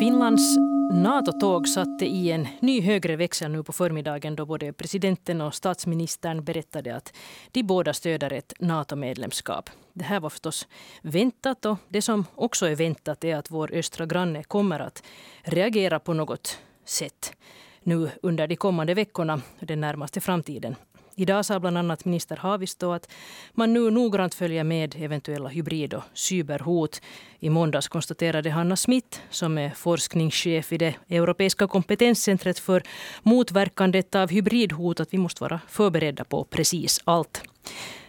Finlands NATO-tåg satte i en ny högre växel nu på förmiddagen då både presidenten och statsministern berättade att de båda stöder ett NATO-medlemskap. Det här var förstås väntat och det som också är väntat är att vår östra granne kommer att reagera på något sätt nu under de kommande veckorna, den närmaste framtiden. Idag sa bland annat minister Haavisto att man nu noggrant följer med eventuella hybrid och cyberhot. I måndags konstaterade Hanna Smith, som är forskningschef i det europeiska kompetenscentret för motverkandet av hybridhot, att vi måste vara förberedda på precis allt.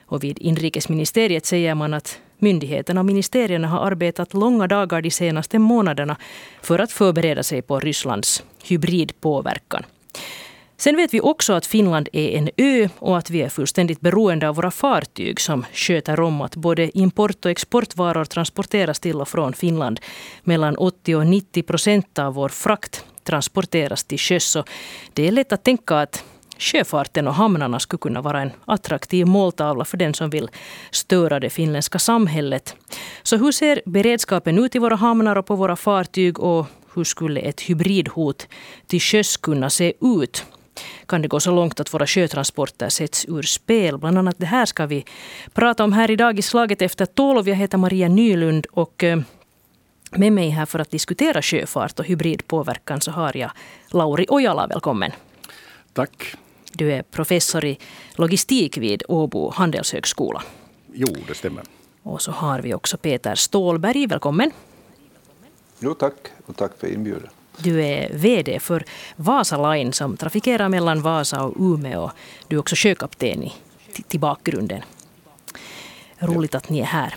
Och vid inrikesministeriet säger man att myndigheterna och ministerierna har arbetat långa dagar de senaste månaderna för att förbereda sig på Rysslands hybridpåverkan. Sen vet vi också att Finland är en ö och att vi är fullständigt beroende av våra fartyg som sköter om att både import och exportvaror transporteras till och från Finland. Mellan 80 och 90 procent av vår frakt transporteras till sjöss. Det är lätt att tänka att sjöfarten och hamnarna skulle kunna vara en attraktiv måltavla för den som vill störa det finländska samhället. Så hur ser beredskapen ut i våra hamnar och på våra fartyg och hur skulle ett hybridhot till sjöss kunna se ut? Kan det gå så långt att våra sjötransporter sätts ur spel. Bland annat det här ska vi prata om här idag i Slaget efter tolv. Jag heter Maria Nylund och eh, med mig här för att diskutera sjöfart och hybridpåverkan så har jag Lauri Ojala. Välkommen. Tack. Du är professor i logistik vid Åbo handelshögskola. Jo, det stämmer. Och så har vi också Peter Stålberg. Välkommen. Jo, tack. Och tack för inbjudan. Du är VD för Vasa Line som trafikerar mellan Vasa och Umeå. Du är också sjökapten i, till bakgrunden. Roligt att ni är här.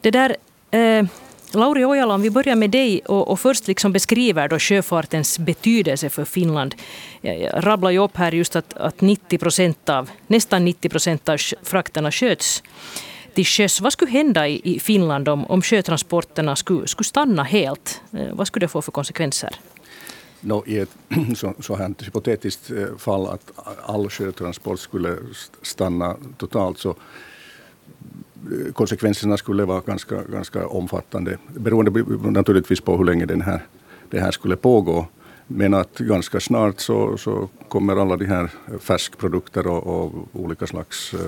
Det där, eh, Lauri Ojala, om vi börjar med dig och, och, först liksom beskriver då sjöfartens betydelse för Finland. Jag, jag rabblar ju upp här just att, att 90 procent av, nästan 90 procent av frakterna sköts till sjöss. Vad skulle hända i Finland om, om sjötransporterna skulle, skulle stanna helt? Eh, vad skulle det få för konsekvenser? No, I ett så, så här hypotetiskt eh, fall att all sjötransport skulle stanna totalt så eh, konsekvenserna skulle vara ganska, ganska omfattande. Beroende naturligtvis på hur länge den här, det här skulle pågå. Men att ganska snart så, så kommer alla de här färskprodukter och, och, olika slags eh,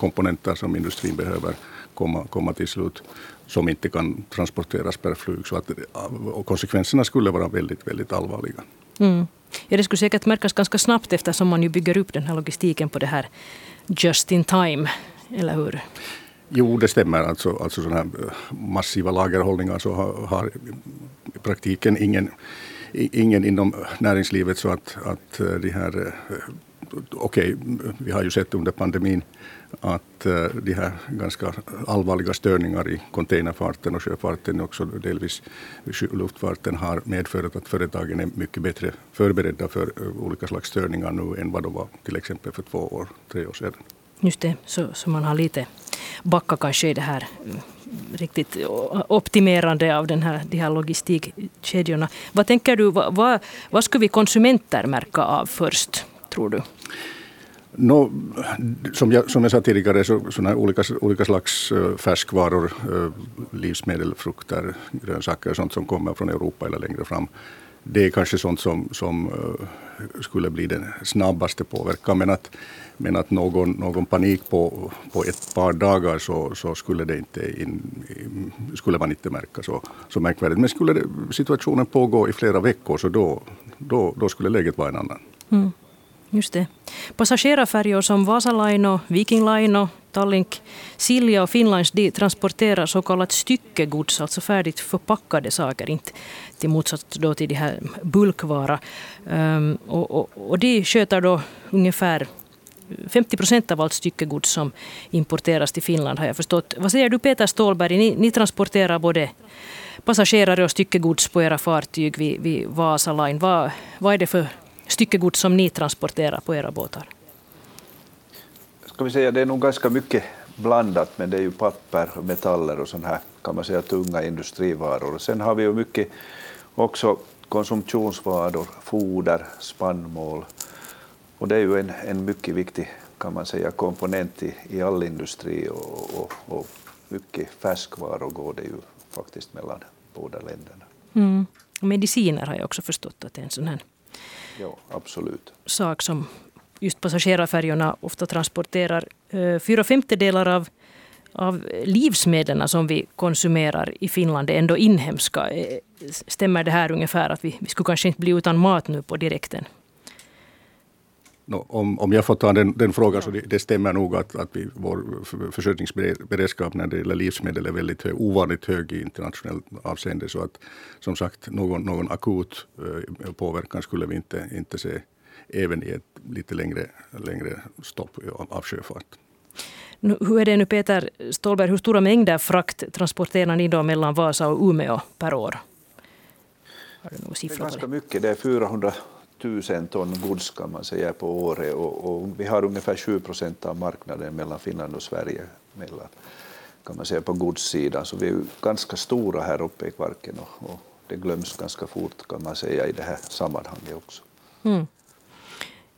komponenter som industrin behöver komma, komma till slut som inte kan transporteras per flyg. Så att, och konsekvenserna skulle vara väldigt, väldigt allvarliga. Mm. Ja, det skulle säkert märkas ganska snabbt eftersom man ju bygger upp den här logistiken på det här just in time, eller hur? Jo, det stämmer. Alltså, alltså sådana här eh, massiva lagerhållningar så har, har i praktiken ingen ingen inom näringslivet så att, att eh, de här eh, Okej, okay, vi har ju sett under pandemin att eh, de här ganska allvarliga störningar i containerfarten och sjöfarten, också delvis luftfarten, har medfört att företagen är mycket bättre förberedda för olika slags störningar nu än vad de var till exempel för två år, tre år sedan. Just det, så, så man har lite backa kanske i det här riktigt optimerande av den här, de här logistikkedjorna. Vad tänker du, vad, vad, vad skulle vi konsumenter märka av först, tror du? No, som, jag, som jag sa tidigare, så, såna olika, olika slags eh, färskvaror, eh, livsmedel, frukter, grönsaker, och sånt som kommer från Europa eller längre fram. Det är kanske sånt som, som eh, skulle bli den snabbaste påverkan. Men att men att någon, någon panik på, på ett par dagar så, så skulle, det inte in, skulle man inte märka så, så märkvärdigt. Men skulle det, situationen pågå i flera veckor så då, då, då skulle läget vara en annan. Mm. Just det. Passagerarfärjor som Vasa Line och Viking Line och Tallink, Silja och Finlands de transporterar så kallat styckegods, alltså färdigt förpackade saker, inte till motsats då till de här bulkvara. Um, och, och, och de sköter då ungefär 50 procent av allt styckegods som importeras till Finland har jag förstått. Vad säger du Peter Stålberg? Ni, ni transporterar både passagerare och styckegods på era fartyg vid, vid Vasa Line. Vad, vad är det för styckegods som ni transporterar på era båtar? Ska vi säga, det är nog ganska mycket blandat, men det är ju papper, metaller och sådana här kan man säga tunga industrivaror. Sen har vi ju mycket också konsumtionsvaror, foder, spannmål, och det är ju en, en mycket viktig kan man säga, komponent i, i all industri och, och, och mycket färskvaror går det ju faktiskt mellan båda länderna. Mm. Mediciner har jag också förstått att det är en sån här ja, absolut. sak som just passagerarfärjorna ofta transporterar. Eh, fyra femtedelar av, av livsmedlen som vi konsumerar i Finland är ändå inhemska. Eh, stämmer det här ungefär att vi, vi skulle kanske inte bli utan mat nu på direkten? No, om, om jag får ta den, den frågan, så det, det, stämmer nog att, att vi, vår försörjningsberedskap när det gäller livsmedel är väldigt hög, ovanligt hög i internationellt avseende. Så att som sagt, någon, någon akut uh, påverkan skulle vi inte, inte se även i ett lite längre, längre stopp av, av sjöfart. Nu, hur är det nu Peter Ståhlberg, hur stora mängder frakt transporterar ni då mellan Vasa och Umeå per år? Har du någon siffra det är ganska mycket, det är 400 tusen ton gods kan man säga på året och, och vi har ungefär 7 procent av marknaden mellan Finland och Sverige mellan, kan man säga på godssidan. Så vi är ganska stora här uppe i Kvarken och, och det glöms ganska fort kan man säga i det här sammanhanget också. Mm.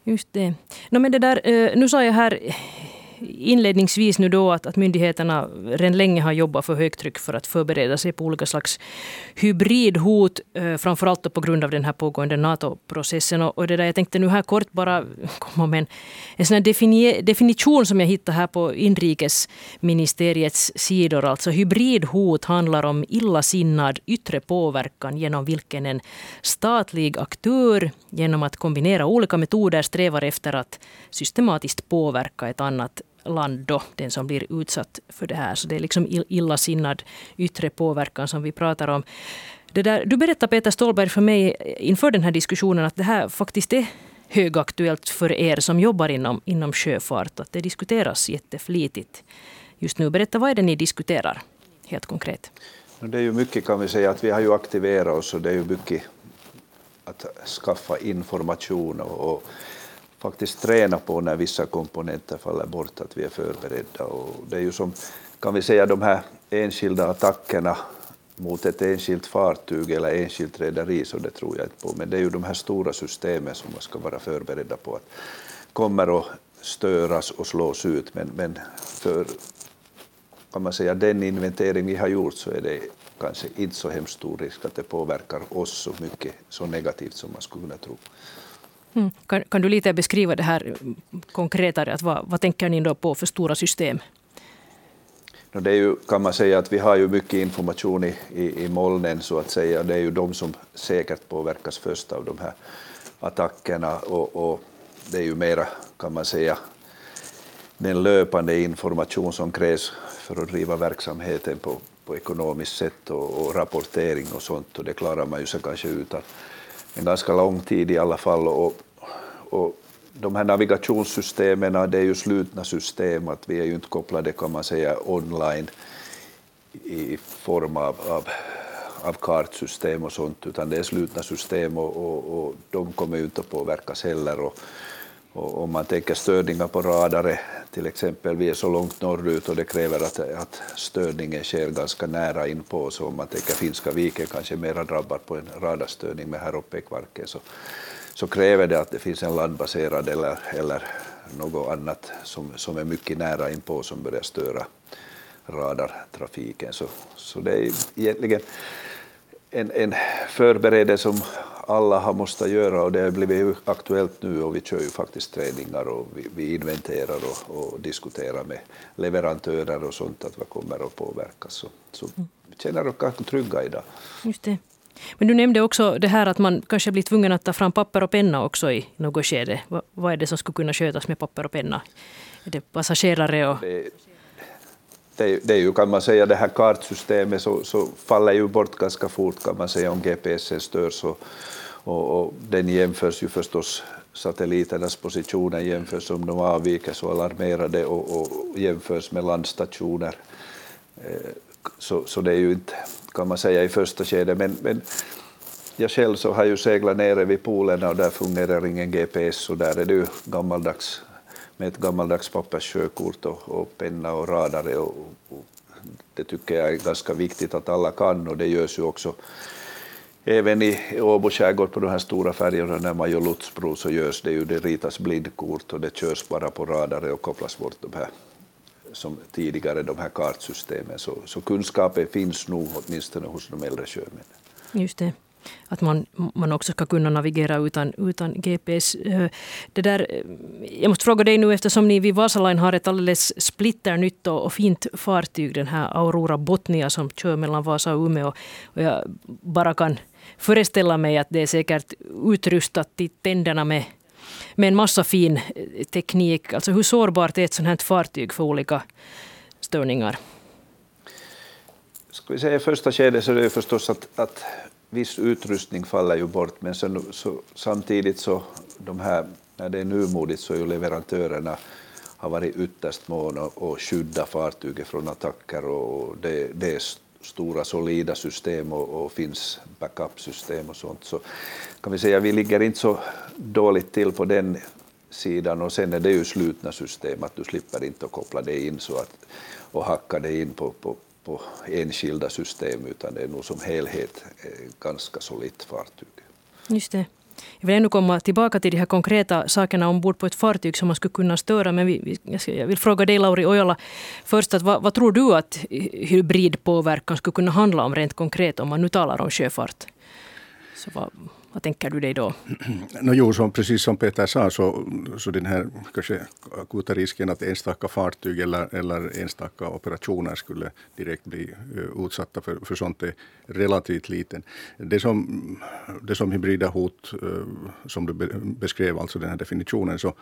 Just det. No, men det där, eh, nu sa jag här inledningsvis nu då att, att myndigheterna redan länge har jobbat för högtryck för att förbereda sig på olika slags hybridhot, eh, framförallt på grund av den här pågående NATO-processen. Och, och, det där, jag tänkte nu här kort bara komma med en, en sån definition som jag hittade här på inrikesministeriets sidor. Alltså hybridhot handlar om illasinnad yttre påverkan genom vilken en statlig aktör genom att kombinera olika metoder strävar efter att systematiskt påverka ett annat land då, den som blir utsatt för det här. Så det är liksom illasinnad yttre påverkan som vi pratar om. Det där, du berättade Peter Ståhlberg för mig inför den här diskussionen att det här faktiskt är högaktuellt för er som jobbar inom, inom sjöfart. Att det diskuteras jätteflitigt just nu. Berätta, vad är det ni diskuterar helt konkret? Det är ju mycket kan vi säga att vi har ju aktiverat oss och det är ju mycket att skaffa information och, och faktiskt träna på när vissa komponenter faller bort, att vi är förberedda. Och det är ju som, kan vi säga, de här enskilda attackerna mot ett enskilt fartyg eller enskilt rederi, så det tror jag inte på. Men det är ju de här stora systemen som man ska vara förberedda på att kommer att störas och slås ut. Men, men för kan man säga, den inventering vi har gjort så är det kanske inte så hemskt stor risk att det påverkar oss så mycket så negativt som man skulle kunna tro. Mm. Kan, kan, du lite beskriva det här konkretare? Att vad, vad tänker ni då på för stora system? No, det är ju, kan man säga att vi har ju mycket information i, i, i molnen så att säga. Det är ju de som säkert påverkas först av de här attackerna och, och det är ju mera kan man säga den löpande information som krävs för att driva verksamheten på, på ekonomiskt sätt och, och rapportering och sånt och det klarar man ju sig kanske utan en ganska lång tid i alla fall. Och, och de här navigationssystemen, det är ju slutna system, att vi är ju inte kopplade kan man säga online i form av, av, av kartsystem och sånt, utan det är slutna system och, och, och de kommer ju inte att påverkas heller. Och, och om man tänker störningar på radare, till exempel, vi är så långt norrut och det kräver att, att störningen sker ganska nära inpå, så om man tänker Finska viken kanske mera drabbad på en radarstörning, men här uppe i Kvarken så, så kräver det att det finns en landbaserad eller, eller något annat som, som är mycket nära inpå som börjar störa radartrafiken. Så, så det är egentligen en, en förberedelse som alla har måste göra och det har blivit aktuellt nu och vi kör ju faktiskt träningar och vi, vi inventerar och, och, diskuterar med leverantörer och sånt att vad kommer att påverkas. Så, så vi känner oss ganska trygga idag. Just det. Men du nämnde också det här att man kanske blir tvungen att ta fram papper och penna också i något skede. Vad, vad är det som skulle kunna skötas med papper och penna? Är det passagerare och... Det, det, det är ju kan man säga det här kartsystemet så, så faller ju bort ganska fort kan man säga om GPS störs och, och, och, den jämförs ju förstås satelliternas positioner jämförs om de avviker så alarmerade och, och jämförs med landstationer. Eh, så, så det är ju inte, kan man säga, i första skedet. Men, men jag själv så har ju seglat nere vid polerna och där fungerar ingen GPS och där är det ju gammaldags med ett gammaldags papperskörkort och, och penna och radare. Och, och, det tycker jag är ganska viktigt att alla kan och det görs ju också även i Åbo skärgård på de här stora färjorna när man gör lotsprov så görs det ju, det ritas blindkort och det körs bara på radare och kopplas bort de här som tidigare, de här kartsystemen. Så, så kunskapen finns nog åtminstone hos de äldre sjömännen. Just det att man, man också ska kunna navigera utan, utan GPS. Eh, det där, eh, jag måste fråga dig nu eftersom ni vid Vasaline har ett alldeles splitternytt och fint fartyg, den här Aurora Botnia som kör mellan Vasa och Umeå. Och jag bara kan föreställa mig att det är säkert utrustat till tänderna med, med en massa fin eh, teknik. Alltså hur sårbart är ett sådant här fartyg för olika störningar? Ska vi säga i första skedet så är det förstås att, att viss utrustning faller ju bort, men sen, så, samtidigt så de här, när det är numodigt så är ju leverantörerna har varit ytterst måna att skydda fartyget från attacker och det, det är stora solida system och, och finns backup-system och sånt. Så kan vi säga vi ligger inte så dåligt till på den sidan och sen är det ju slutna system, att du slipper inte att koppla det in så att, och hacka det in på, på, på enskilda system utan det är nog som helhet eh, ganska solitt fartyg. Just det. Jag vill ännu komma tillbaka till de här konkreta sakerna ombord på ett fartyg som man skulle kunna störa. Men vi, jag vill fråga dig Lauri Ojala först, att vad, vad tror du att hybridpåverkan skulle kunna handla om rent konkret om man nu talar om sjöfart? Så vad, vad tänker du dig då? No, jo, som, precis som Peter sa, så, så den här kanske akuta risken att enstaka fartyg eller, eller enstaka operationer skulle direkt bli uh, utsatta för, för sånt är relativt liten. Det som, det som hybrida hot, uh, som du beskrev, alltså den här definitionen, så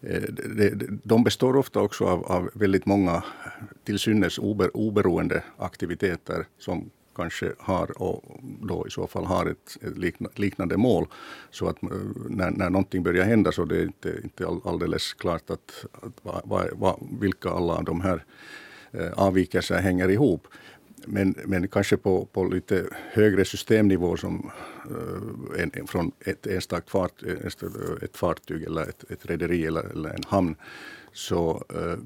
eh, uh, de, de består ofta också av, av väldigt många till synes ober, oberoende aktiviteter som kanske har och då i så fall har ett, ett liknande mål. Så att eh, när, när någonting börjar hända så det är inte, inte alldeles klart att, att va, va, vilka alla de här eh, avvikelserna avvikelser hänger ihop. Men, men kanske på, på lite högre systemnivå som uh, en, från ett enstakt fart, ett fartyg eller ett, ett rederi eller, eller en hamn. Så uh,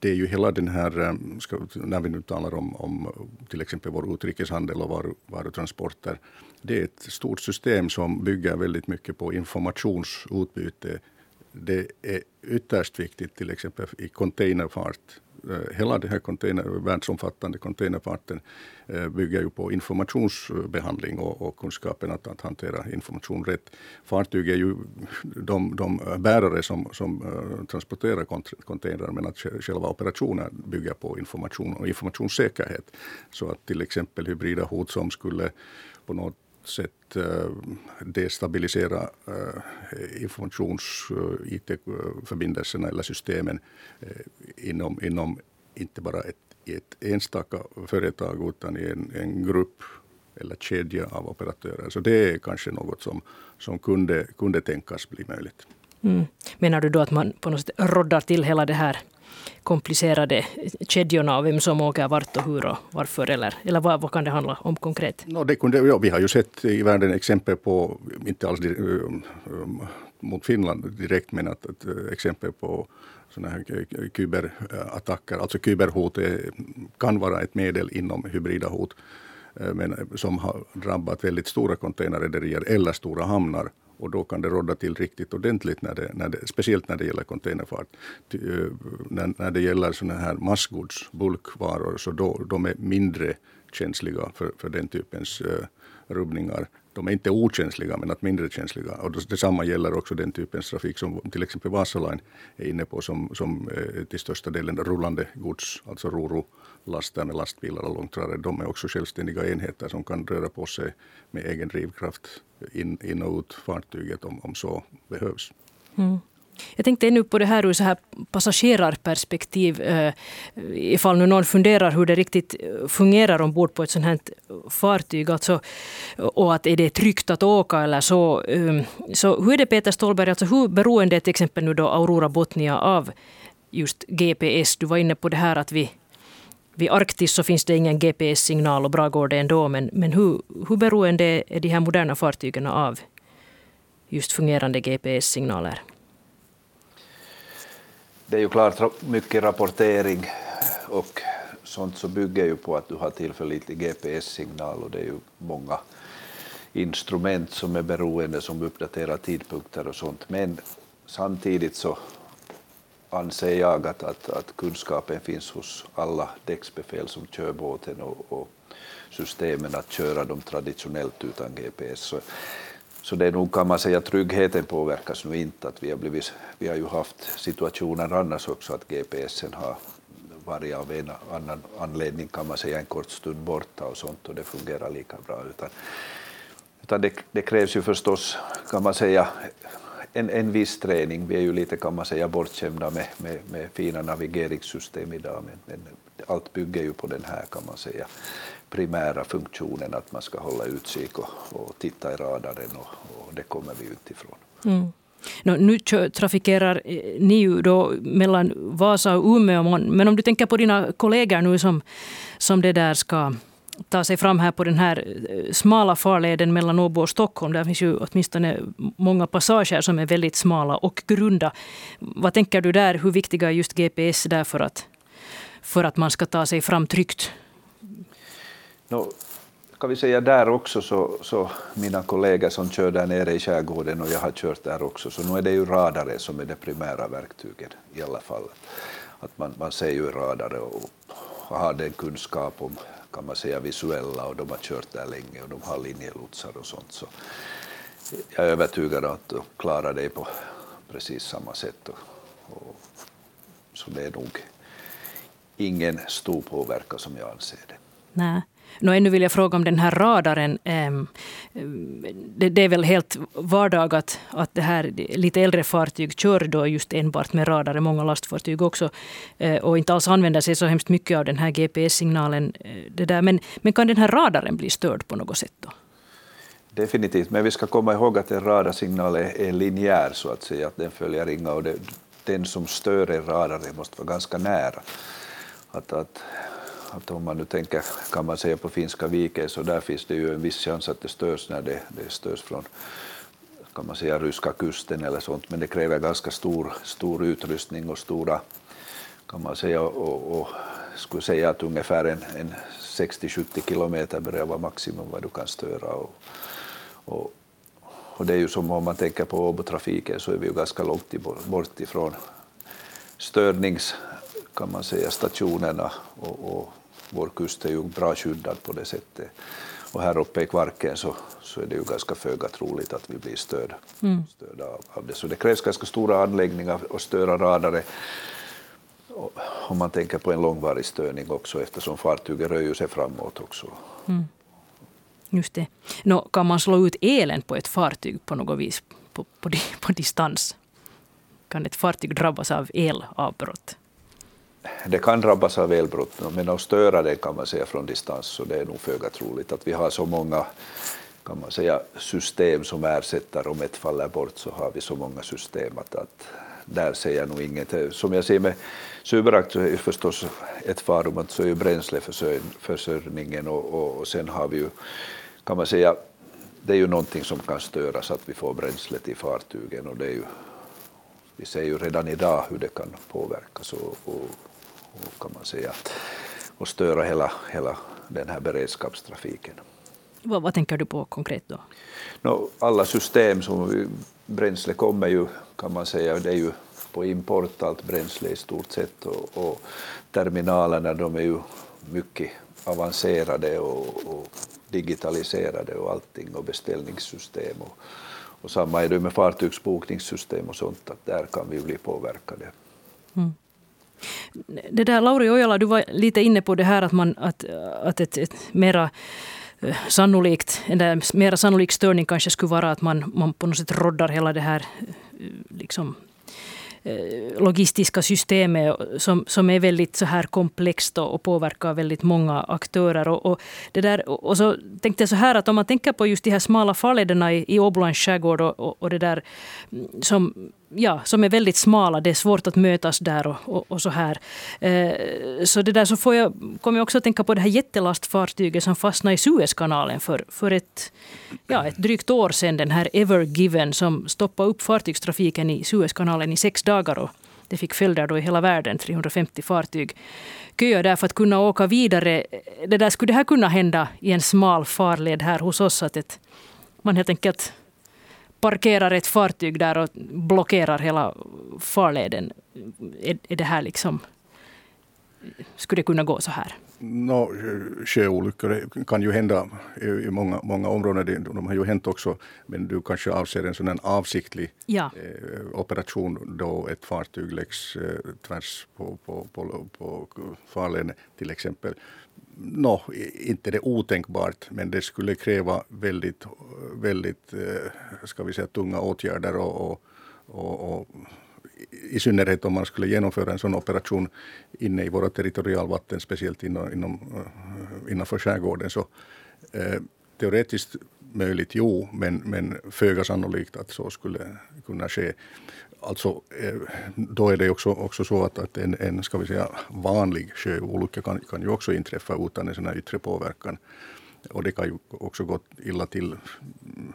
det är ju hela den här, um, ska, när vi nu talar om, om till exempel vår utrikeshandel och varutransporter, det är ett stort system som bygger väldigt mycket på informationsutbyte. Det är ytterst viktigt till exempel i containerfart. Eh, hela den här container, världsomfattande containerfarten eh, bygger ju på informationsbehandling och, och kunskapen att, att hantera information rätt. Fartyg är ju de, de bärare som, som eh, transporterar containrar men att själva operationen bygger på information och informationssäkerhet. Så att till exempel hybrida hot som skulle på något sätt eh, destabilisera eh, informations eh, IT-förbindelserna eller systemen inom, inom inte bara ett, ett enstaka företag utan i en, en grupp eller kedja av operatörer. Så det är kanske något som, som kunde, kunde tänkas bli möjligt. Mm. Menar du då att man på något sätt roddar till hela det här komplicerade kedjorna och vem som åker vart och hur och varför? Eller, eller vad, vad kan det handla om konkret? No, det kunde, ja, vi har ju sett i världen exempel på, inte alls mot Finland direkt, men att, att exempel på sådana här kyberattacker. Alltså kyberhot är, kan vara ett medel inom hybrida hot men som har drabbat väldigt stora containerrederier eller stora hamnar och då kan det råda till riktigt ordentligt, när det, när det, speciellt när det gäller containerfart. Eh, när, när det gäller såna här massgods, bulkvaror, så då, de är mindre känsliga för, för den typens uh, rubbningar. De är inte okänsliga, men att mindre känsliga. Och detsamma gäller också den typens trafik som till exempel Vasaline är inne på, som, som eh, till största delen rullande gods, alltså roro laster med lastbilar och långtradare. De är också självständiga enheter som kan röra på sig med egen drivkraft in, in och ut fartyget om, om så behövs. Mm. Jag tänkte ännu på det här ur så här passagerarperspektiv. Eh, ifall nu någon funderar hur det riktigt eh, fungerar ombord på ett sånt här fartyg. Alltså, och att är det tryggt att åka eller så. Eh, så hur är det Peter Ståhlberg, alltså hur beroende är till exempel nu då Aurora Botnia av just GPS? Du var inne på det här att vi vid Arktis så finns det ingen GPS-signal och bra går det ändå. Men, men hur, hur beroende är de här moderna fartygen av just fungerande GPS-signaler? Det är ju klart mycket rapportering och sånt som bygger ju på att du har tillförlitlig GPS-signal och det är ju många instrument som är beroende som uppdaterar tidpunkter och sånt. Men samtidigt så anser jag att, att, att kunskapen finns hos alla däcksbefäl som kör båten och, och systemen att köra dem traditionellt utan GPS. Så, så det är nog kan man säga tryggheten påverkas nu inte. Att vi, har blivit, vi har ju haft situationer annars också att GPSen har varit av en annan anledning kan man säga en kort stund borta och sånt och det fungerar lika bra. Utan, utan det, det krävs ju förstås kan man säga en, en viss träning. Vi är ju lite kan man säga bortskämda med, med, med fina navigeringssystem idag men, men allt bygger ju på den här kan man säga primära funktionen att man ska hålla utkik och, och titta i radaren och, och det kommer vi inte ifrån. Mm. No, nu trafikerar eh, ni ju då mellan Vasa och Umeå, men om du tänker på dina kollegor nu som, som det där ska ta sig fram här på den här eh, smala farleden mellan Åbo och Stockholm. Där finns ju åtminstone många passager som är väldigt smala och grunda. Vad tänker du där? Hur viktiga är just GPS där för att, för att man ska ta sig fram tryggt? No, kan vi säga där också så, så mina kollegor som kör där nere i skärgården och jag har kört där också, så nu är det ju radare som är det primära verktyget i alla fall. Att man, man ser ju radare och har den kunskap om, kan man säga, visuella och de har kört där länge och de har linjelotsar och sånt. Så jag är övertygad om att de klarar det på precis samma sätt. Och, och, så det är nog ingen stor påverkan som jag anser det. Nej. Nå, ännu vill jag fråga om den här radaren. Ehm, det, är väl helt vardag att, att det här lite äldre fartyg kör då just enbart med radar, många lastfartyg också, eh, och inte alls använder sig så hemskt mycket av den här GPS-signalen. Eh, det där. Men, men kan den här radaren bli störd på något sätt då? Definitivt, men vi ska komma ihåg att en radarsignal är, är linjär så att säga, att den följer inga och det, den som stör en radar måste vara ganska nära. Att, att att om man nu tänker, kan man säga på Finska viken, så där finns det ju en viss chans att det störs när det, det störs från kan man säga ryska kusten eller sånt, men det kräver ganska stor, stor utrustning och stora, kan man säga, och, och skulle säga att ungefär en, en 60-70 kilometer börjar vara maximum vad du kan störa. Och, och, och det är ju som om man tänker på Åbotrafiken så är vi ju ganska långt bort ifrån störnings kan man säga stationerna och, och vår kust är ju bra skyddad på det sättet. Och här uppe i Kvarken så, så är det ju ganska föga troligt att vi blir stöd, mm. stöd av, det. Så det krävs ganska stora anläggningar och störa radare om man tänker på en långvarig störning också eftersom fartyget rör sig framåt också. Mm. Just det. Nå, kan man slå ut elen på ett fartyg på något vis på, på, på distans? Kan ett fartyg drabbas av elavbrott? Det kan drabbas av elbrott, men att störa det kan man säga från distans, så det är nog föga troligt att vi har så många kan man säga, system som ersätter, om ett faller bort så har vi så många system att, att där ser jag nog inget. Som jag ser med Superakt så är förstås ett farum att så är ju bränsleförsörjningen och, och, och sen har vi ju, kan man säga, det är ju någonting som kan störa så att vi får bränsle till fartygen och det är ju vi ser ju redan idag hur det kan påverkas och, och kan man säga, och störa hela, hela den här beredskapstrafiken. Vad, vad tänker du på konkret då? No, alla system som bränsle kommer ju, kan man säga, det är ju på import allt bränsle i stort sett och, och terminalerna de är ju mycket avancerade och, och digitaliserade och allting och beställningssystem och, och samma är det med fartygsbokningssystem och sånt, att där kan vi bli påverkade. Mm. Det där, Lauri Ojala, du var lite inne på det här att, man, att, att ett, ett mera eh, sannolikt, en mera sannolik störning kanske skulle vara att man, man på något sätt roddar hela det här eh, liksom, eh, logistiska systemet som, som är väldigt så här komplext och, och påverkar väldigt många aktörer. Och, och, det där, och så tänkte jag så här att om man tänker på just de här smala farlederna i, i Åbolands skärgård och, och, och det där mm, som ja, som är väldigt smala. Det är svårt att mötas där och, och, och så här. Eh, så det där så får jag, kommer jag också att tänka på det här jättelastfartyget som fastnade i Suezkanalen för, för ett, ja, ett drygt år sedan. Den här Ever Given som stoppade upp fartygstrafiken i Suezkanalen i sex dagar. Och det fick följder då i hela världen. 350 fartyg köar där för att kunna åka vidare. Det där, skulle det här kunna hända i en smal farled här hos oss? Att ett, man helt enkelt parkerar ett fartyg där och blockerar hela farleden. Är, är det här liksom... Skulle det kunna gå så här? No, sjöolyckor kan ju hända i många, många områden. De har ju hänt också. Men du kanske avser en sån avsiktlig ja. eh, operation då ett fartyg läggs eh, tvärs på, på, på, på farleden till exempel. No, inte det otänkbart, men det skulle kräva väldigt, väldigt eh, ska vi säga, tunga åtgärder och, och, och, och i synnerhet om man skulle genomföra en sån operation inne i våra territorialvatten, speciellt inom, inom, eh, innanför skärgården. Så, eh, teoretiskt möjligt, jo, men, men föga sannolikt att så skulle kunna ske. Alltså, eh, då är det också, också så att, att en, en ska vi säga, vanlig sjöolycka kan, kan ju också inträffa utan en sån här yttre påverkan. Och det kan ju också gå illa till mm,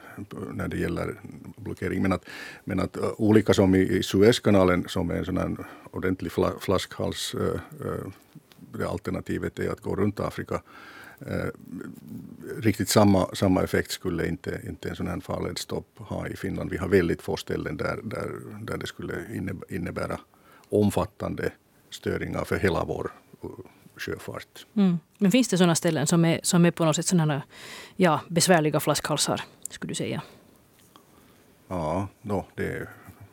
när det gäller blockering. Men att, men att eh, olika som i, i Suezkanalen som är en sån här ordentlig flaskhals, äh, det alternativet är att gå runt Afrika. Uh, riktigt samma, samma effekt skulle inte, inte en sån här farledsstopp ha i Finland. Vi har väldigt få ställen där, där, där det skulle innebära omfattande störningar för hela vår sjöfart. Mm. Men finns det sådana ställen som är, som är på något sätt sådana ja, besvärliga flaskhalsar, skulle du säga? Ja, no, det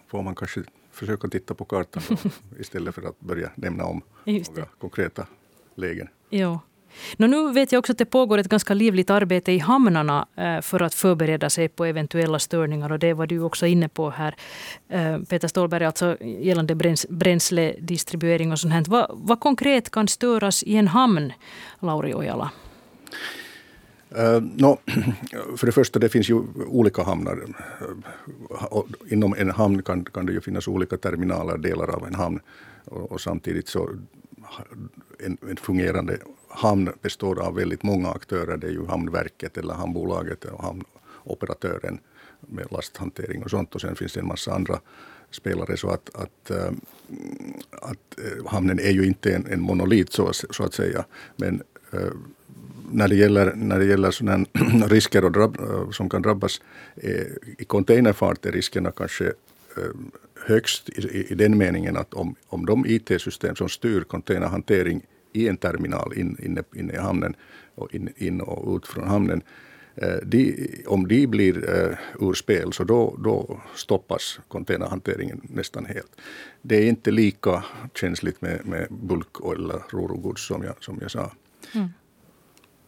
får man kanske försöka titta på kartan då, istället för att börja nämna om några konkreta lägen. Ja. Nå, nu vet jag också att det pågår ett ganska livligt arbete i hamnarna eh, för att förbereda sig på eventuella störningar. Och det var du också inne på här, eh, Peter Ståhlberg, alltså gällande bräns bränsledistribuering och sånt här. Vad, vad konkret kan störas i en hamn, Lauri Ojala? Eh, uh, no, för det första, det finns ju olika hamnar. Inom en hamn kan, kan det ju finnas olika terminaler, delar av en hamn. Och, och samtidigt så en, en, fungerande hamn består av väldigt många aktörer. Det är ju Hamnverket eller Hamnbolaget och hamnoperatören med lasthantering och sånt. Och sen finns det en massa andra spelare. Så att, att, eh, att eh, hamnen är ju inte en, en monolit så, så att säga. Men eh, när det gäller, när det gäller sådana risker och drabb, som kan drabbas i containerfart är riskerna kanske högst i, i den meningen att om, om de IT-system som styr containerhantering i en terminal inne in, in i hamnen och in, in och ut från hamnen. Eh, de, om de blir uh, ur spel så då, då stoppas containerhanteringen nästan helt. Det är inte lika känsligt med, med bulk eller rorogods som jag, som jag sa. Mm.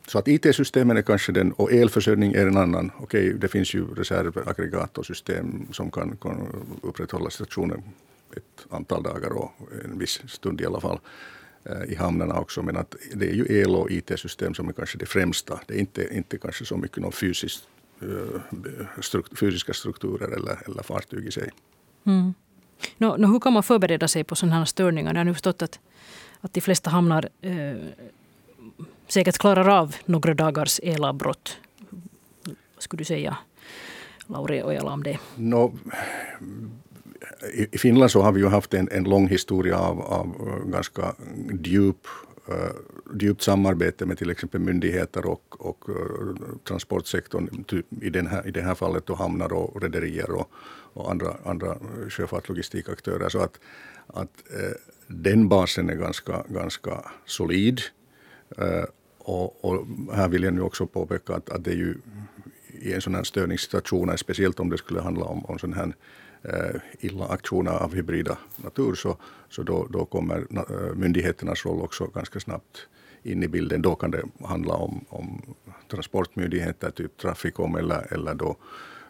Så att IT-systemen är kanske den, och elförsörjning är en annan. Okej, det finns ju reservaggregatorsystem som kan, kan upprätthålla stationen ett antal dagar och en viss stund i alla fall. Eh, i hamnarna också. Men att det är ju el och IT-system som är kanske det främsta. Det är inte, inte kanske så mycket någon fysisk, eh, struktur, fysiska strukturer eller, eller fartyg i sig. Mm. No, no, hur kan man förbereda sig på sådana här störningar? Jag har nu förstått att, att de flesta hamnar eh, säkert klarar av några dagars elavbrott. Vad skulle du säga, Lauri Ojala, om det? No, i Finland så har vi ju haft en, en lång historia av, av eh, ganska djup, uh, djupt samarbete med till exempel myndigheter och, och uh, transportsektorn. Typ I, den här, I det här fallet då hamnar och rederier och, och andra, andra sjöfartslogistikaktörer. Så att, att uh, den basen är ganska, ganska solid. Och, och, här vill jag nu också påpeka att, att det är ju i en sån här störningssituation, speciellt om det skulle handla om, om sån här Eh, illa aktioner av hybrida natur så, så då, då kommer eh, myndigheternas roll också ganska snabbt in i bilden. Då kan det handla om, om transportmyndigheter, typ Trafikom eller, eller då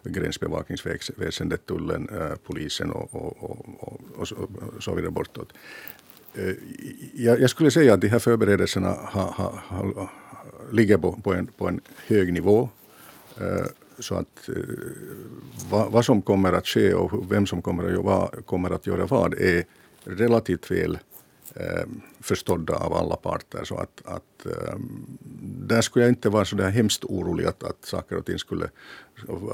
gränsbevakningsväsendet, tullen, eh, polisen och, och, och, och, så, så vidare bortåt. Eh, jag, jag, skulle säga att de här förberedelserna ha, ha, ha, ligger på, på, en, på en hög nivå. Så att eh, vad, vad, som kommer att ske och vem som kommer att, göra, kommer att göra vad är relativt väl eh, förstådda av alla parter. Så att, att eh, där skulle jag inte vara så där hemskt orolig att, att saker och ting skulle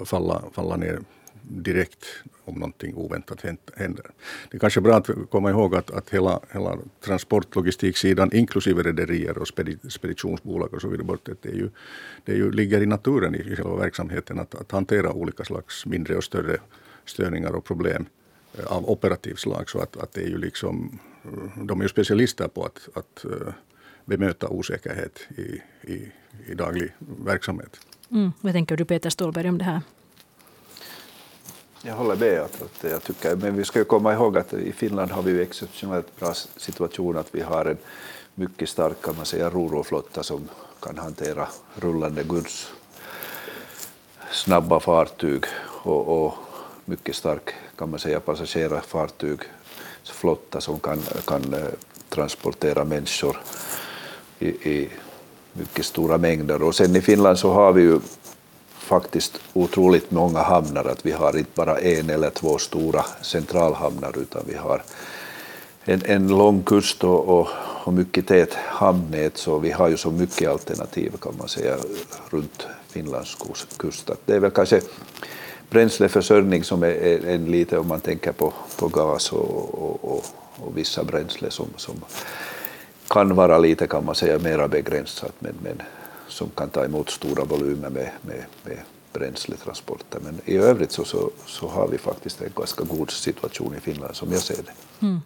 falla, falla ner direkt om någonting oväntat händer. Det är kanske bra att komma ihåg att, att hela, hela transportlogistiksidan inklusive rederier och speditionsbolag och så vidare bort, det, är ju, det är ju, ligger i naturen i själva verksamheten att, att hantera olika slags mindre och större störningar och problem eh, av operativt slag. Så att, att det är ju liksom, eh, de är ju specialister på att, att eh, bemöta osäkerhet i, i, i daglig verksamhet. Mm. Vad tänker du Peter Ståhlberg om det här? Jag håller med. Att, att jag tycker, men vi ska ju komma ihåg att i Finland har vi ju exceptionellt bra situation att vi har en mycket stark kan man säga, roroflotta som kan hantera rullande guds snabba fartyg och, och mycket stark kan man säga, passagerarfartygsflotta som kan, kan eh, transportera människor i, i mycket stora mängder. Och sen i Finland så har vi ju faktiskt otroligt många hamnar, att vi har inte bara en eller två stora centralhamnar utan vi har en, en lång kust och, och, och mycket tät hamnnät så vi har ju så mycket alternativ kan man säga runt Finlands kust. Det är väl kanske bränsleförsörjning som är en lite om man tänker på, på gas och, och, och, och vissa bränsle som, som kan vara lite kan man säga mera begränsat men, men som kan ta emot stora volymer med, med, med bränsletransporter. Men i övrigt så, så, så, har vi faktiskt en ganska god situation i Finland som jag ser det. Mm.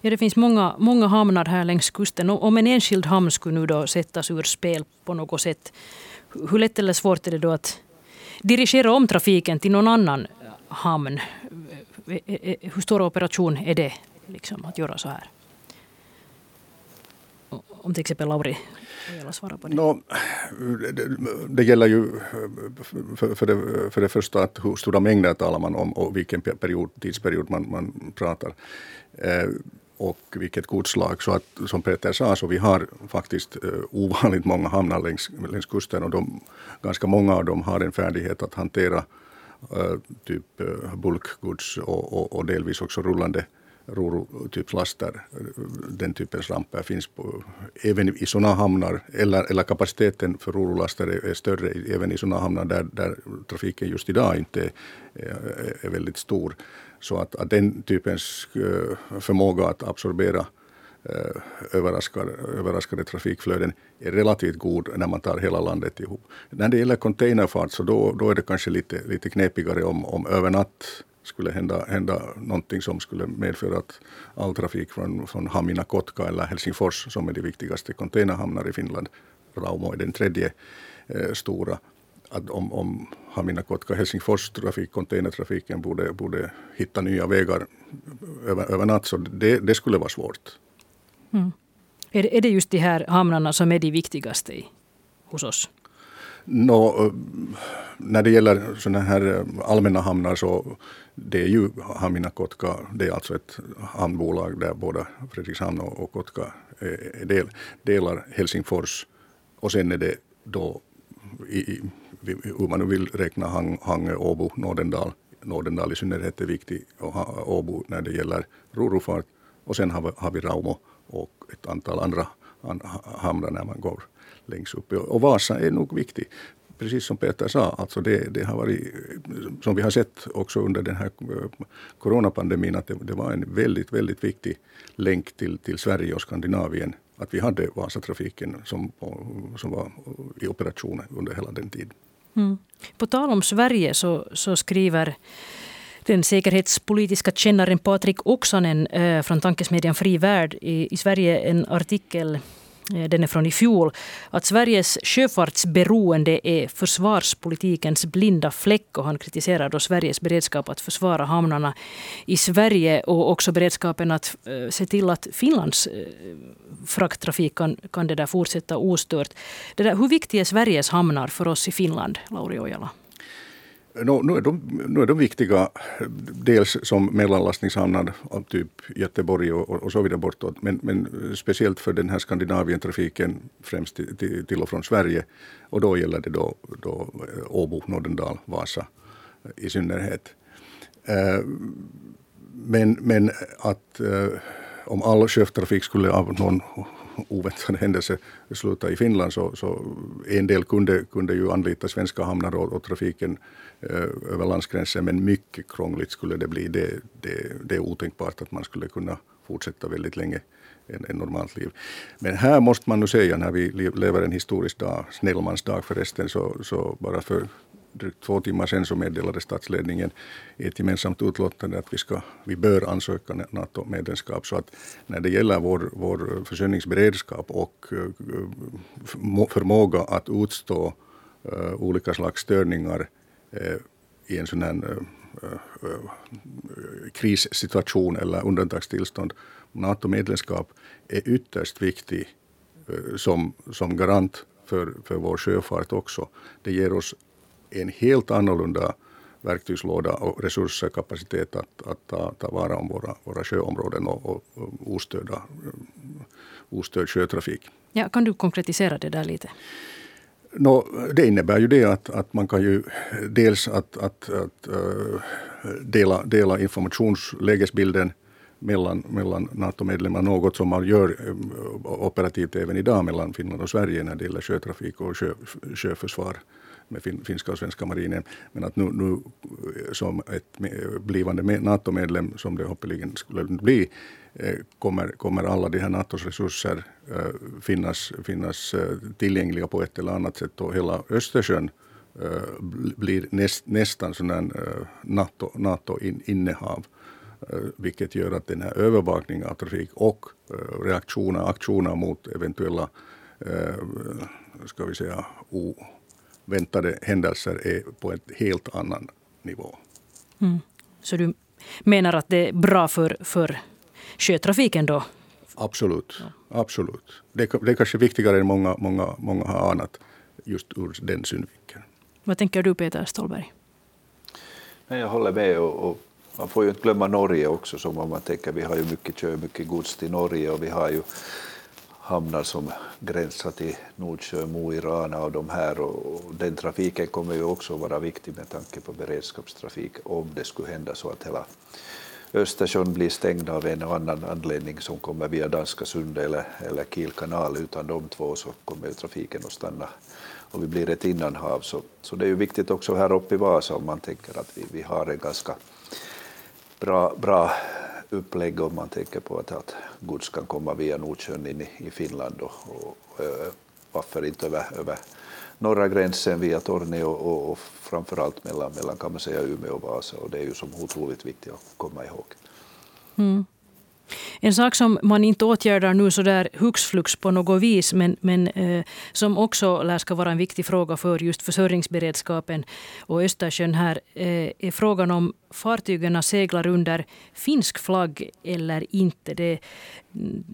Ja, det finns många, många hamnar här längs kusten. Om en enskild hamn skulle nu då sättas ur spel på något sätt, hur lätt eller svårt är det då att dirigera om trafiken till någon annan hamn? Eh, eh, eh, hur stor operation är det liksom, att göra så här? Om till exempel Lauri svara på det. No, det, det gäller ju för, för, det, för det första att hur stora mängder talar man om och vilken period, tidsperiod man, man pratar. Eh, och vilket godslag. Så att, som Peter sa, så vi har faktiskt eh, ovanligt många hamnar längs, längs kusten och de, ganska många av dem har en färdighet att hantera eh, typ eh, bulkgods och, och, och, delvis också rullande roro-typslaster. Den typens ramper finns på, även i sådana hamnar, eller, eller kapaciteten för rorolaster är, är större även i sådana hamnar där, där trafiken just idag inte är, är, väldigt stor. Så att, att den typens eh, förmåga att absorbera eh, överraskade, överraskade trafikflöden är relativt god när man tar hela landet ihop. När det gäller containerfart så då, då är det kanske lite, lite knepigare om, om över natt skulle hända, hända någonting som skulle medföra att all trafik från, från Hamina, Kotka eller Helsingfors som är de viktigaste containerhamnar i Finland, Raumo är den tredje eh, stora, att om, om Hamina, Kotka, Helsingfors trafik, containertrafiken borde, borde hitta nya vägar över, över natt, så det, det skulle vara svårt. Mm. Är, det, är det just de här hamnarna som är de viktigaste i, hos oss? No, när det gäller sådana här eh, allmänna hamnar så det är ju Hamina Kotka, det är alltså ett hamnbolag där båda Fredrikshamn och Kotka är del, delar Helsingfors. Och sen är det då, i, hur man nu vill räkna Hangö, Åbo, Nordendal. Nordendal i synnerhet är viktig och Åbo när det gäller rorofart. Och sen har vi, har vi Raumo och ett antal andra hamnar när man går längst upp. Och Vasa är nog viktig precis som Peter sa, alltså det, det, har varit, som vi har sett också under den här eh, coronapandemin, att det, det, var en väldigt, väldigt viktig länk till, till Sverige och Skandinavien. Att vi hade Vasatrafiken som, som var i operation under hela den tiden. Mm. På tal om Sverige så, så skriver den säkerhetspolitiska kännaren Patrik Oksanen äh, från tankesmedjan Fri Värld i, i Sverige en artikel Eh, den är från i fjol, att Sveriges sjöfartsberoende är försvarspolitikens blinda fläck och han kritiserar då Sveriges beredskap att försvara hamnarna i Sverige och också beredskapen att eh, se till att Finlands eh, frakttrafik kan, kan det där fortsätta ostört. Det där, hur viktiga är Sveriges hamnar för oss i Finland, Lauri Ojala? No, nu, är de, nu är de viktiga, dels som mellanlastningshamnar av typ Göteborg och, och, så vidare bortåt, men, men speciellt för den här Skandinavientrafiken främst till, till, till, och från Sverige. Och då gäller det då, då eh, Åbo, Nordendal, Vasa eh, i synnerhet. Eh, men, men att om all sjötrafik skulle av någon oväntade händelse slutade i Finland så, så en del kunde, kunde ju anlita svenska hamnar och, och trafiken eh, över landsgränsen men mycket krångligt skulle det bli. Det, det, det är otänkbart att man skulle kunna fortsätta väldigt länge än, en normalt liv. Men här måste man nu säga när vi lever en historisk dag, Snellmans förresten, så, så bara för drygt två timmar sedan så meddelade statsledningen i ett gemensamt utlåtande att vi, ska, vi bör ansöka NATO-medlemskap. Så att när det gäller vår, vår försörjningsberedskap och eh, förmåga att utstå uh, olika slags störningar uh, i en sån här krissituation eller undantagstillstånd. NATO-medlemskap är ytterst viktig som, som garant för, för vår sjöfart också. Det ger oss en helt annorlunda verktygslåda och resurser, kapacitet att, att ta, ta vara om våra, våra sjöområden och, och, och ostörda, ostörd sjötrafik. Ja, kan du konkretisera det där lite? No, det innebär ju det att, att man kan ju dels att, att, att uh, dela, dela informationslägesbilden mellan, mellan NATO-medlemmar, något som man gör um, operativt även idag mellan Finland och Sverige när det gäller sjötrafik och sjö, sjöförsvar med fin, finska och svenska marinen. Men att nu, nu eh, som ett blivande NATO-medlem, som det hoppeligen skulle bli, eh, kommer, kommer alla de här NATOs resurser eh, finnas, finnas tillgängliga på ett eller annat sätt. Och hela Östersjön blir näst, nästan sån NATO, NATO-innehav. Vilket gör att den här övervakningen av trafik och reaktioner, aktioner mot eventuella ska vi säga, väntade händelser är på en helt annan nivå. Mm. Så du menar att det är bra för, för sjötrafiken då? Absolut. Ja. Absolut. Det, det är kanske viktigare än många, många, många har anat just ur den synvinkeln. Vad tänker du Peter Ståhlberg? Jag håller med. Och, och, man får ju inte glömma Norge också. Som om man tänker, vi har ju mycket, kör mycket gods till Norge och vi har ju hamnar som gränsar till Nordsjö, Mo i Rana och de här. Och den trafiken kommer ju också vara viktig med tanke på beredskapstrafik om det skulle hända så att hela Östersjön blir stängd av en och annan anledning som kommer via Danska sundet eller, eller Kiel kanal. Utan de två så kommer trafiken att stanna och vi blir ett innanhav. Så, så det är ju viktigt också här uppe i Vasa om man tänker att vi, vi har en ganska bra, bra upplägg om man tänker på att, att gods kan komma via Nordsjön in i, i Finland och, och, och varför inte över, över norra gränsen via Torneå och, och framförallt mellan, mellan kan man säga Umeå och Vasa och det är ju som otroligt viktigt att komma ihåg. Mm. En sak som man inte åtgärdar nu så där hux flux på något vis men, men eh, som också lär ska vara en viktig fråga för just försörjningsberedskapen och Östersjön här eh, är frågan om fartygen seglar under finsk flagg eller inte. Det,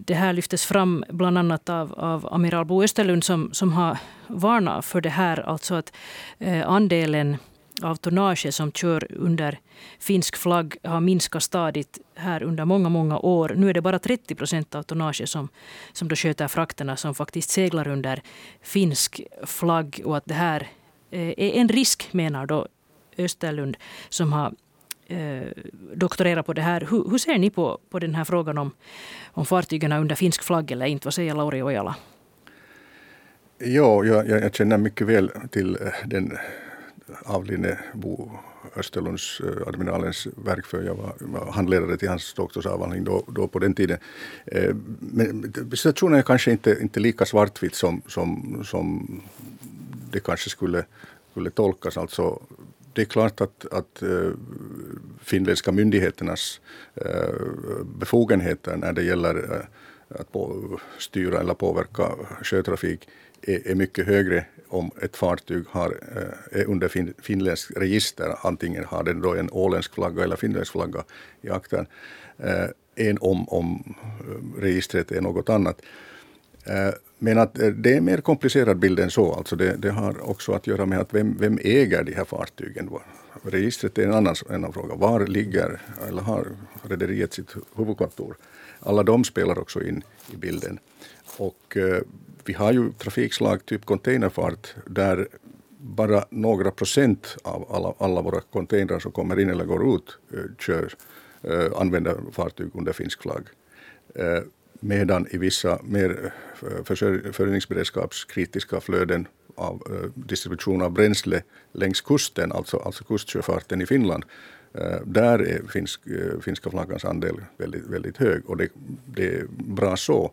det här lyftes fram bland annat av, av amiral Bo Österlund som, som har varnat för det här. Alltså att eh, andelen av tonnage som kör under finsk flagg har minskat stadigt här under många, många år. Nu är det bara 30 procent av tonnaget som, som då sköter frakterna som faktiskt seglar under finsk flagg och att det här eh, är en risk, menar då Österlund som har eh, doktorerat på det här. Hur, hur, ser ni på, på den här frågan om, om fartygen under finsk flagg eller inte? Vad säger Lauri Ojala? Ja, jag, jag känner mycket väl till eh, den avlidne Bo Österlunds, eh, admiralens verk för jag var, handledare till hans doktorsavhandling då, då på den tiden. Eh, men situationen är kanske inte, inte lika svartvit som, som, som det kanske skulle, skulle tolkas. Alltså, det är klart att, att eh, finländska myndigheternas eh, befogenheter när det gäller eh, att på, styra eller påverka sjötrafik är, är mycket högre om ett fartyg har, eh, är under fin, finländskt register, antingen har den då en åländsk flagga eller finländsk flagga i aktern, eh, än om, om eh, registret är något annat. Men att det är en mer komplicerad bild än så. Alltså det, det, har också att göra med att vem, vem äger de här fartygen? Registret är en annan, en fråga. Var ligger, eller har rederiet sitt huvudkontor? Alla de spelar också in i bilden. Och eh, vi har ju trafikslag, typ containerfart, där bara några procent av alla, alla våra containrar som kommer in eller går ut eh, kör, eh, använder fartyg under finsk flagg. Eh, Medan i vissa mer eh, försörjningsberedskapskritiska flöden av eh, distribution av bränsle längs kusten, alltså, alltså kustsjöfarten i Finland, Eh, där är finsk, eh, finska flaggans andel väldigt, väldigt hög och det, det är bra så.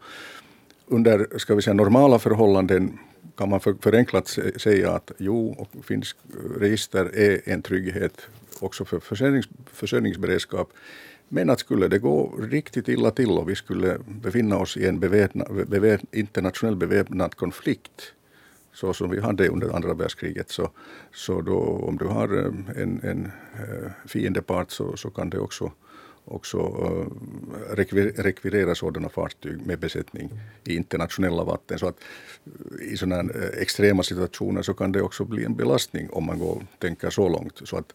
Under ska vi säga, normala förhållanden kan man för, förenklat säga att jo, och finsk register är en trygghet också för försörjnings, försörjningsberedskap. Men att skulle det gå riktigt illa till och vi skulle befinna oss i en beväpna, beväp, internationell beväpnad konflikt så som vi hade under andra världskriget, så, så då, om du har eh, en, en eh, fiendepart så, så kan det också också eh, rekvirera sådana fartyg med besättning i internationella vatten. Så att i sådana extrema situationer så kan det också bli en belastning om man går, tänker så långt. Så att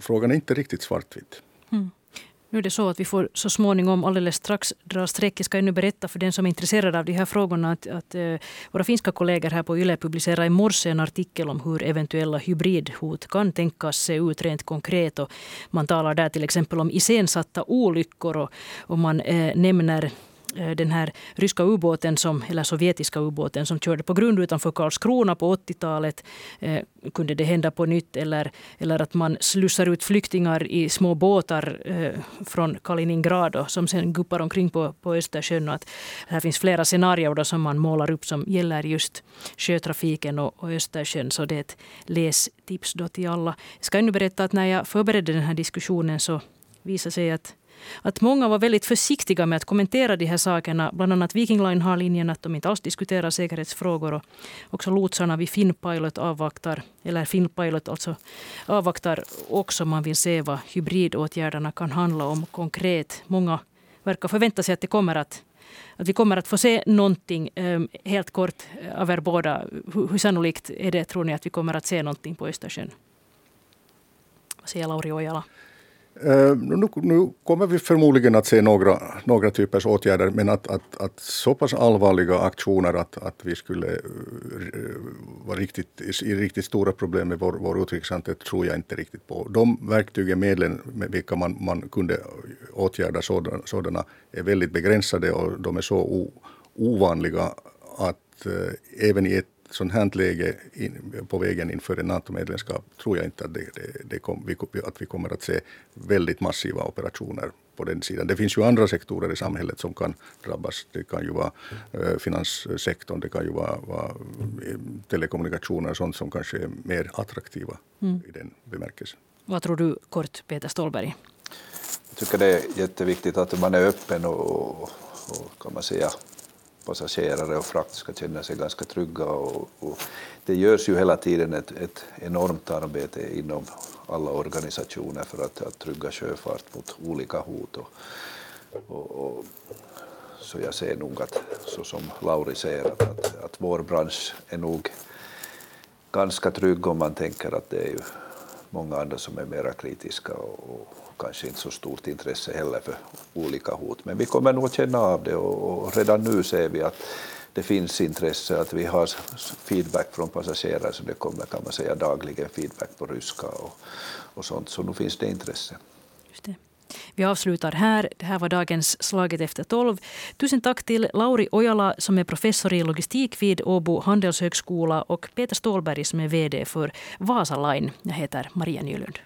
frågan är inte riktigt svartvit. Mm. Nu är det så att vi får så småningom alldeles strax dra streck. Jag ska ännu berätta för den som är intresserad av de här frågorna att, att uh, våra finska kollegor här på YLE publicerade i morse en artikel om hur eventuella hybridhot kan tänkas se ut rent konkret. Och man talar där till exempel om iscensatta olyckor och, och man uh, nämner Eh, den här ryska ubåten, som, eller sovjetiska ubåten som körde på grund utanför Karlskrona på 80-talet. Eh, kunde det hända på nytt? Eller, eller att man slussar ut flyktingar i små båtar eh, från Kaliningrad och, som sen guppar omkring på, på Östersjön. Och att här finns flera scenarier då som man målar upp som gäller just sjötrafiken och, och Östersjön. Så det är ett lästips då till alla. Jag ska ännu berätta att när jag förberedde den här diskussionen så visade sig att att många var väldigt försiktiga med att kommentera de här sakerna. Bland annat Viking Line har linjen att de inte alls diskuterar säkerhetsfrågor. Och också lotsarna vid Finnpilot avvaktar, eller Finnpilot alltså avvaktar också. Man vill se vad hybridåtgärderna kan handla om konkret. Många verkar förvänta sig att det kommer att att vi kommer att få se någonting. Ehm, helt kort eh, av er båda, hur sannolikt är det tror ni att vi kommer att se någonting på Östersjön? Vad säger Lauri Ojala? Uh, nu, nu, kommer vi förmodligen att se några, några typers åtgärder men att, att, att så pass allvarliga aktioner att, att vi skulle uh, vara riktigt, i riktigt stora problem med vår, vår utrikeshandel tror jag inte riktigt på. De verktygen, medlen med vilka man, man kunde åtgärda sådana, sådana är väldigt begränsade och de är så o, ovanliga att uh, även i ett sånt här läge in, på vägen inför en NATO-medlemskap tror jag inte att, det, det, det kom, vi, att vi kommer att se väldigt massiva operationer på den sidan. Det finns ju andra sektorer i samhället som kan drabbas. Det kan ju vara eh, finanssektorn, det kan ju vara, vara eh, telekommunikationer och sånt som kanske är mer attraktiva mm. i den bemärkelsen. Vad tror du kort, Peter Ståhlberg? Jag tycker det är jätteviktigt att man är öppen och, och kan man säga passagerare och frakt ska känna sig ganska trygga. Och, och det görs ju hela tiden ett, ett, enormt arbete inom alla organisationer för att, att trygga sjöfart mot olika hot. Och, och, och, så jag ser nog att, så som Lauri säger, att, att, att vår bransch är nog ganska trygg om man tänker att det är ju många andra som är mera kritiska och, kanske inte så stort intresse heller för olika hot. Men vi kommer nog att känna av det och, redan nu ser vi att det finns intresse, att vi har feedback från passagerare, så det kommer kan man säga dagligen feedback på ryska och, och sånt, så nu finns det intresse. Just det. Vi avslutar här. Det här var dagens Slaget efter tolv. Tusen tack till Lauri Ojala som är professor i logistik vid Åbo handelshögskola och Peter Stålberg som är VD för Vasa Line. Jag heter Maria Nylund.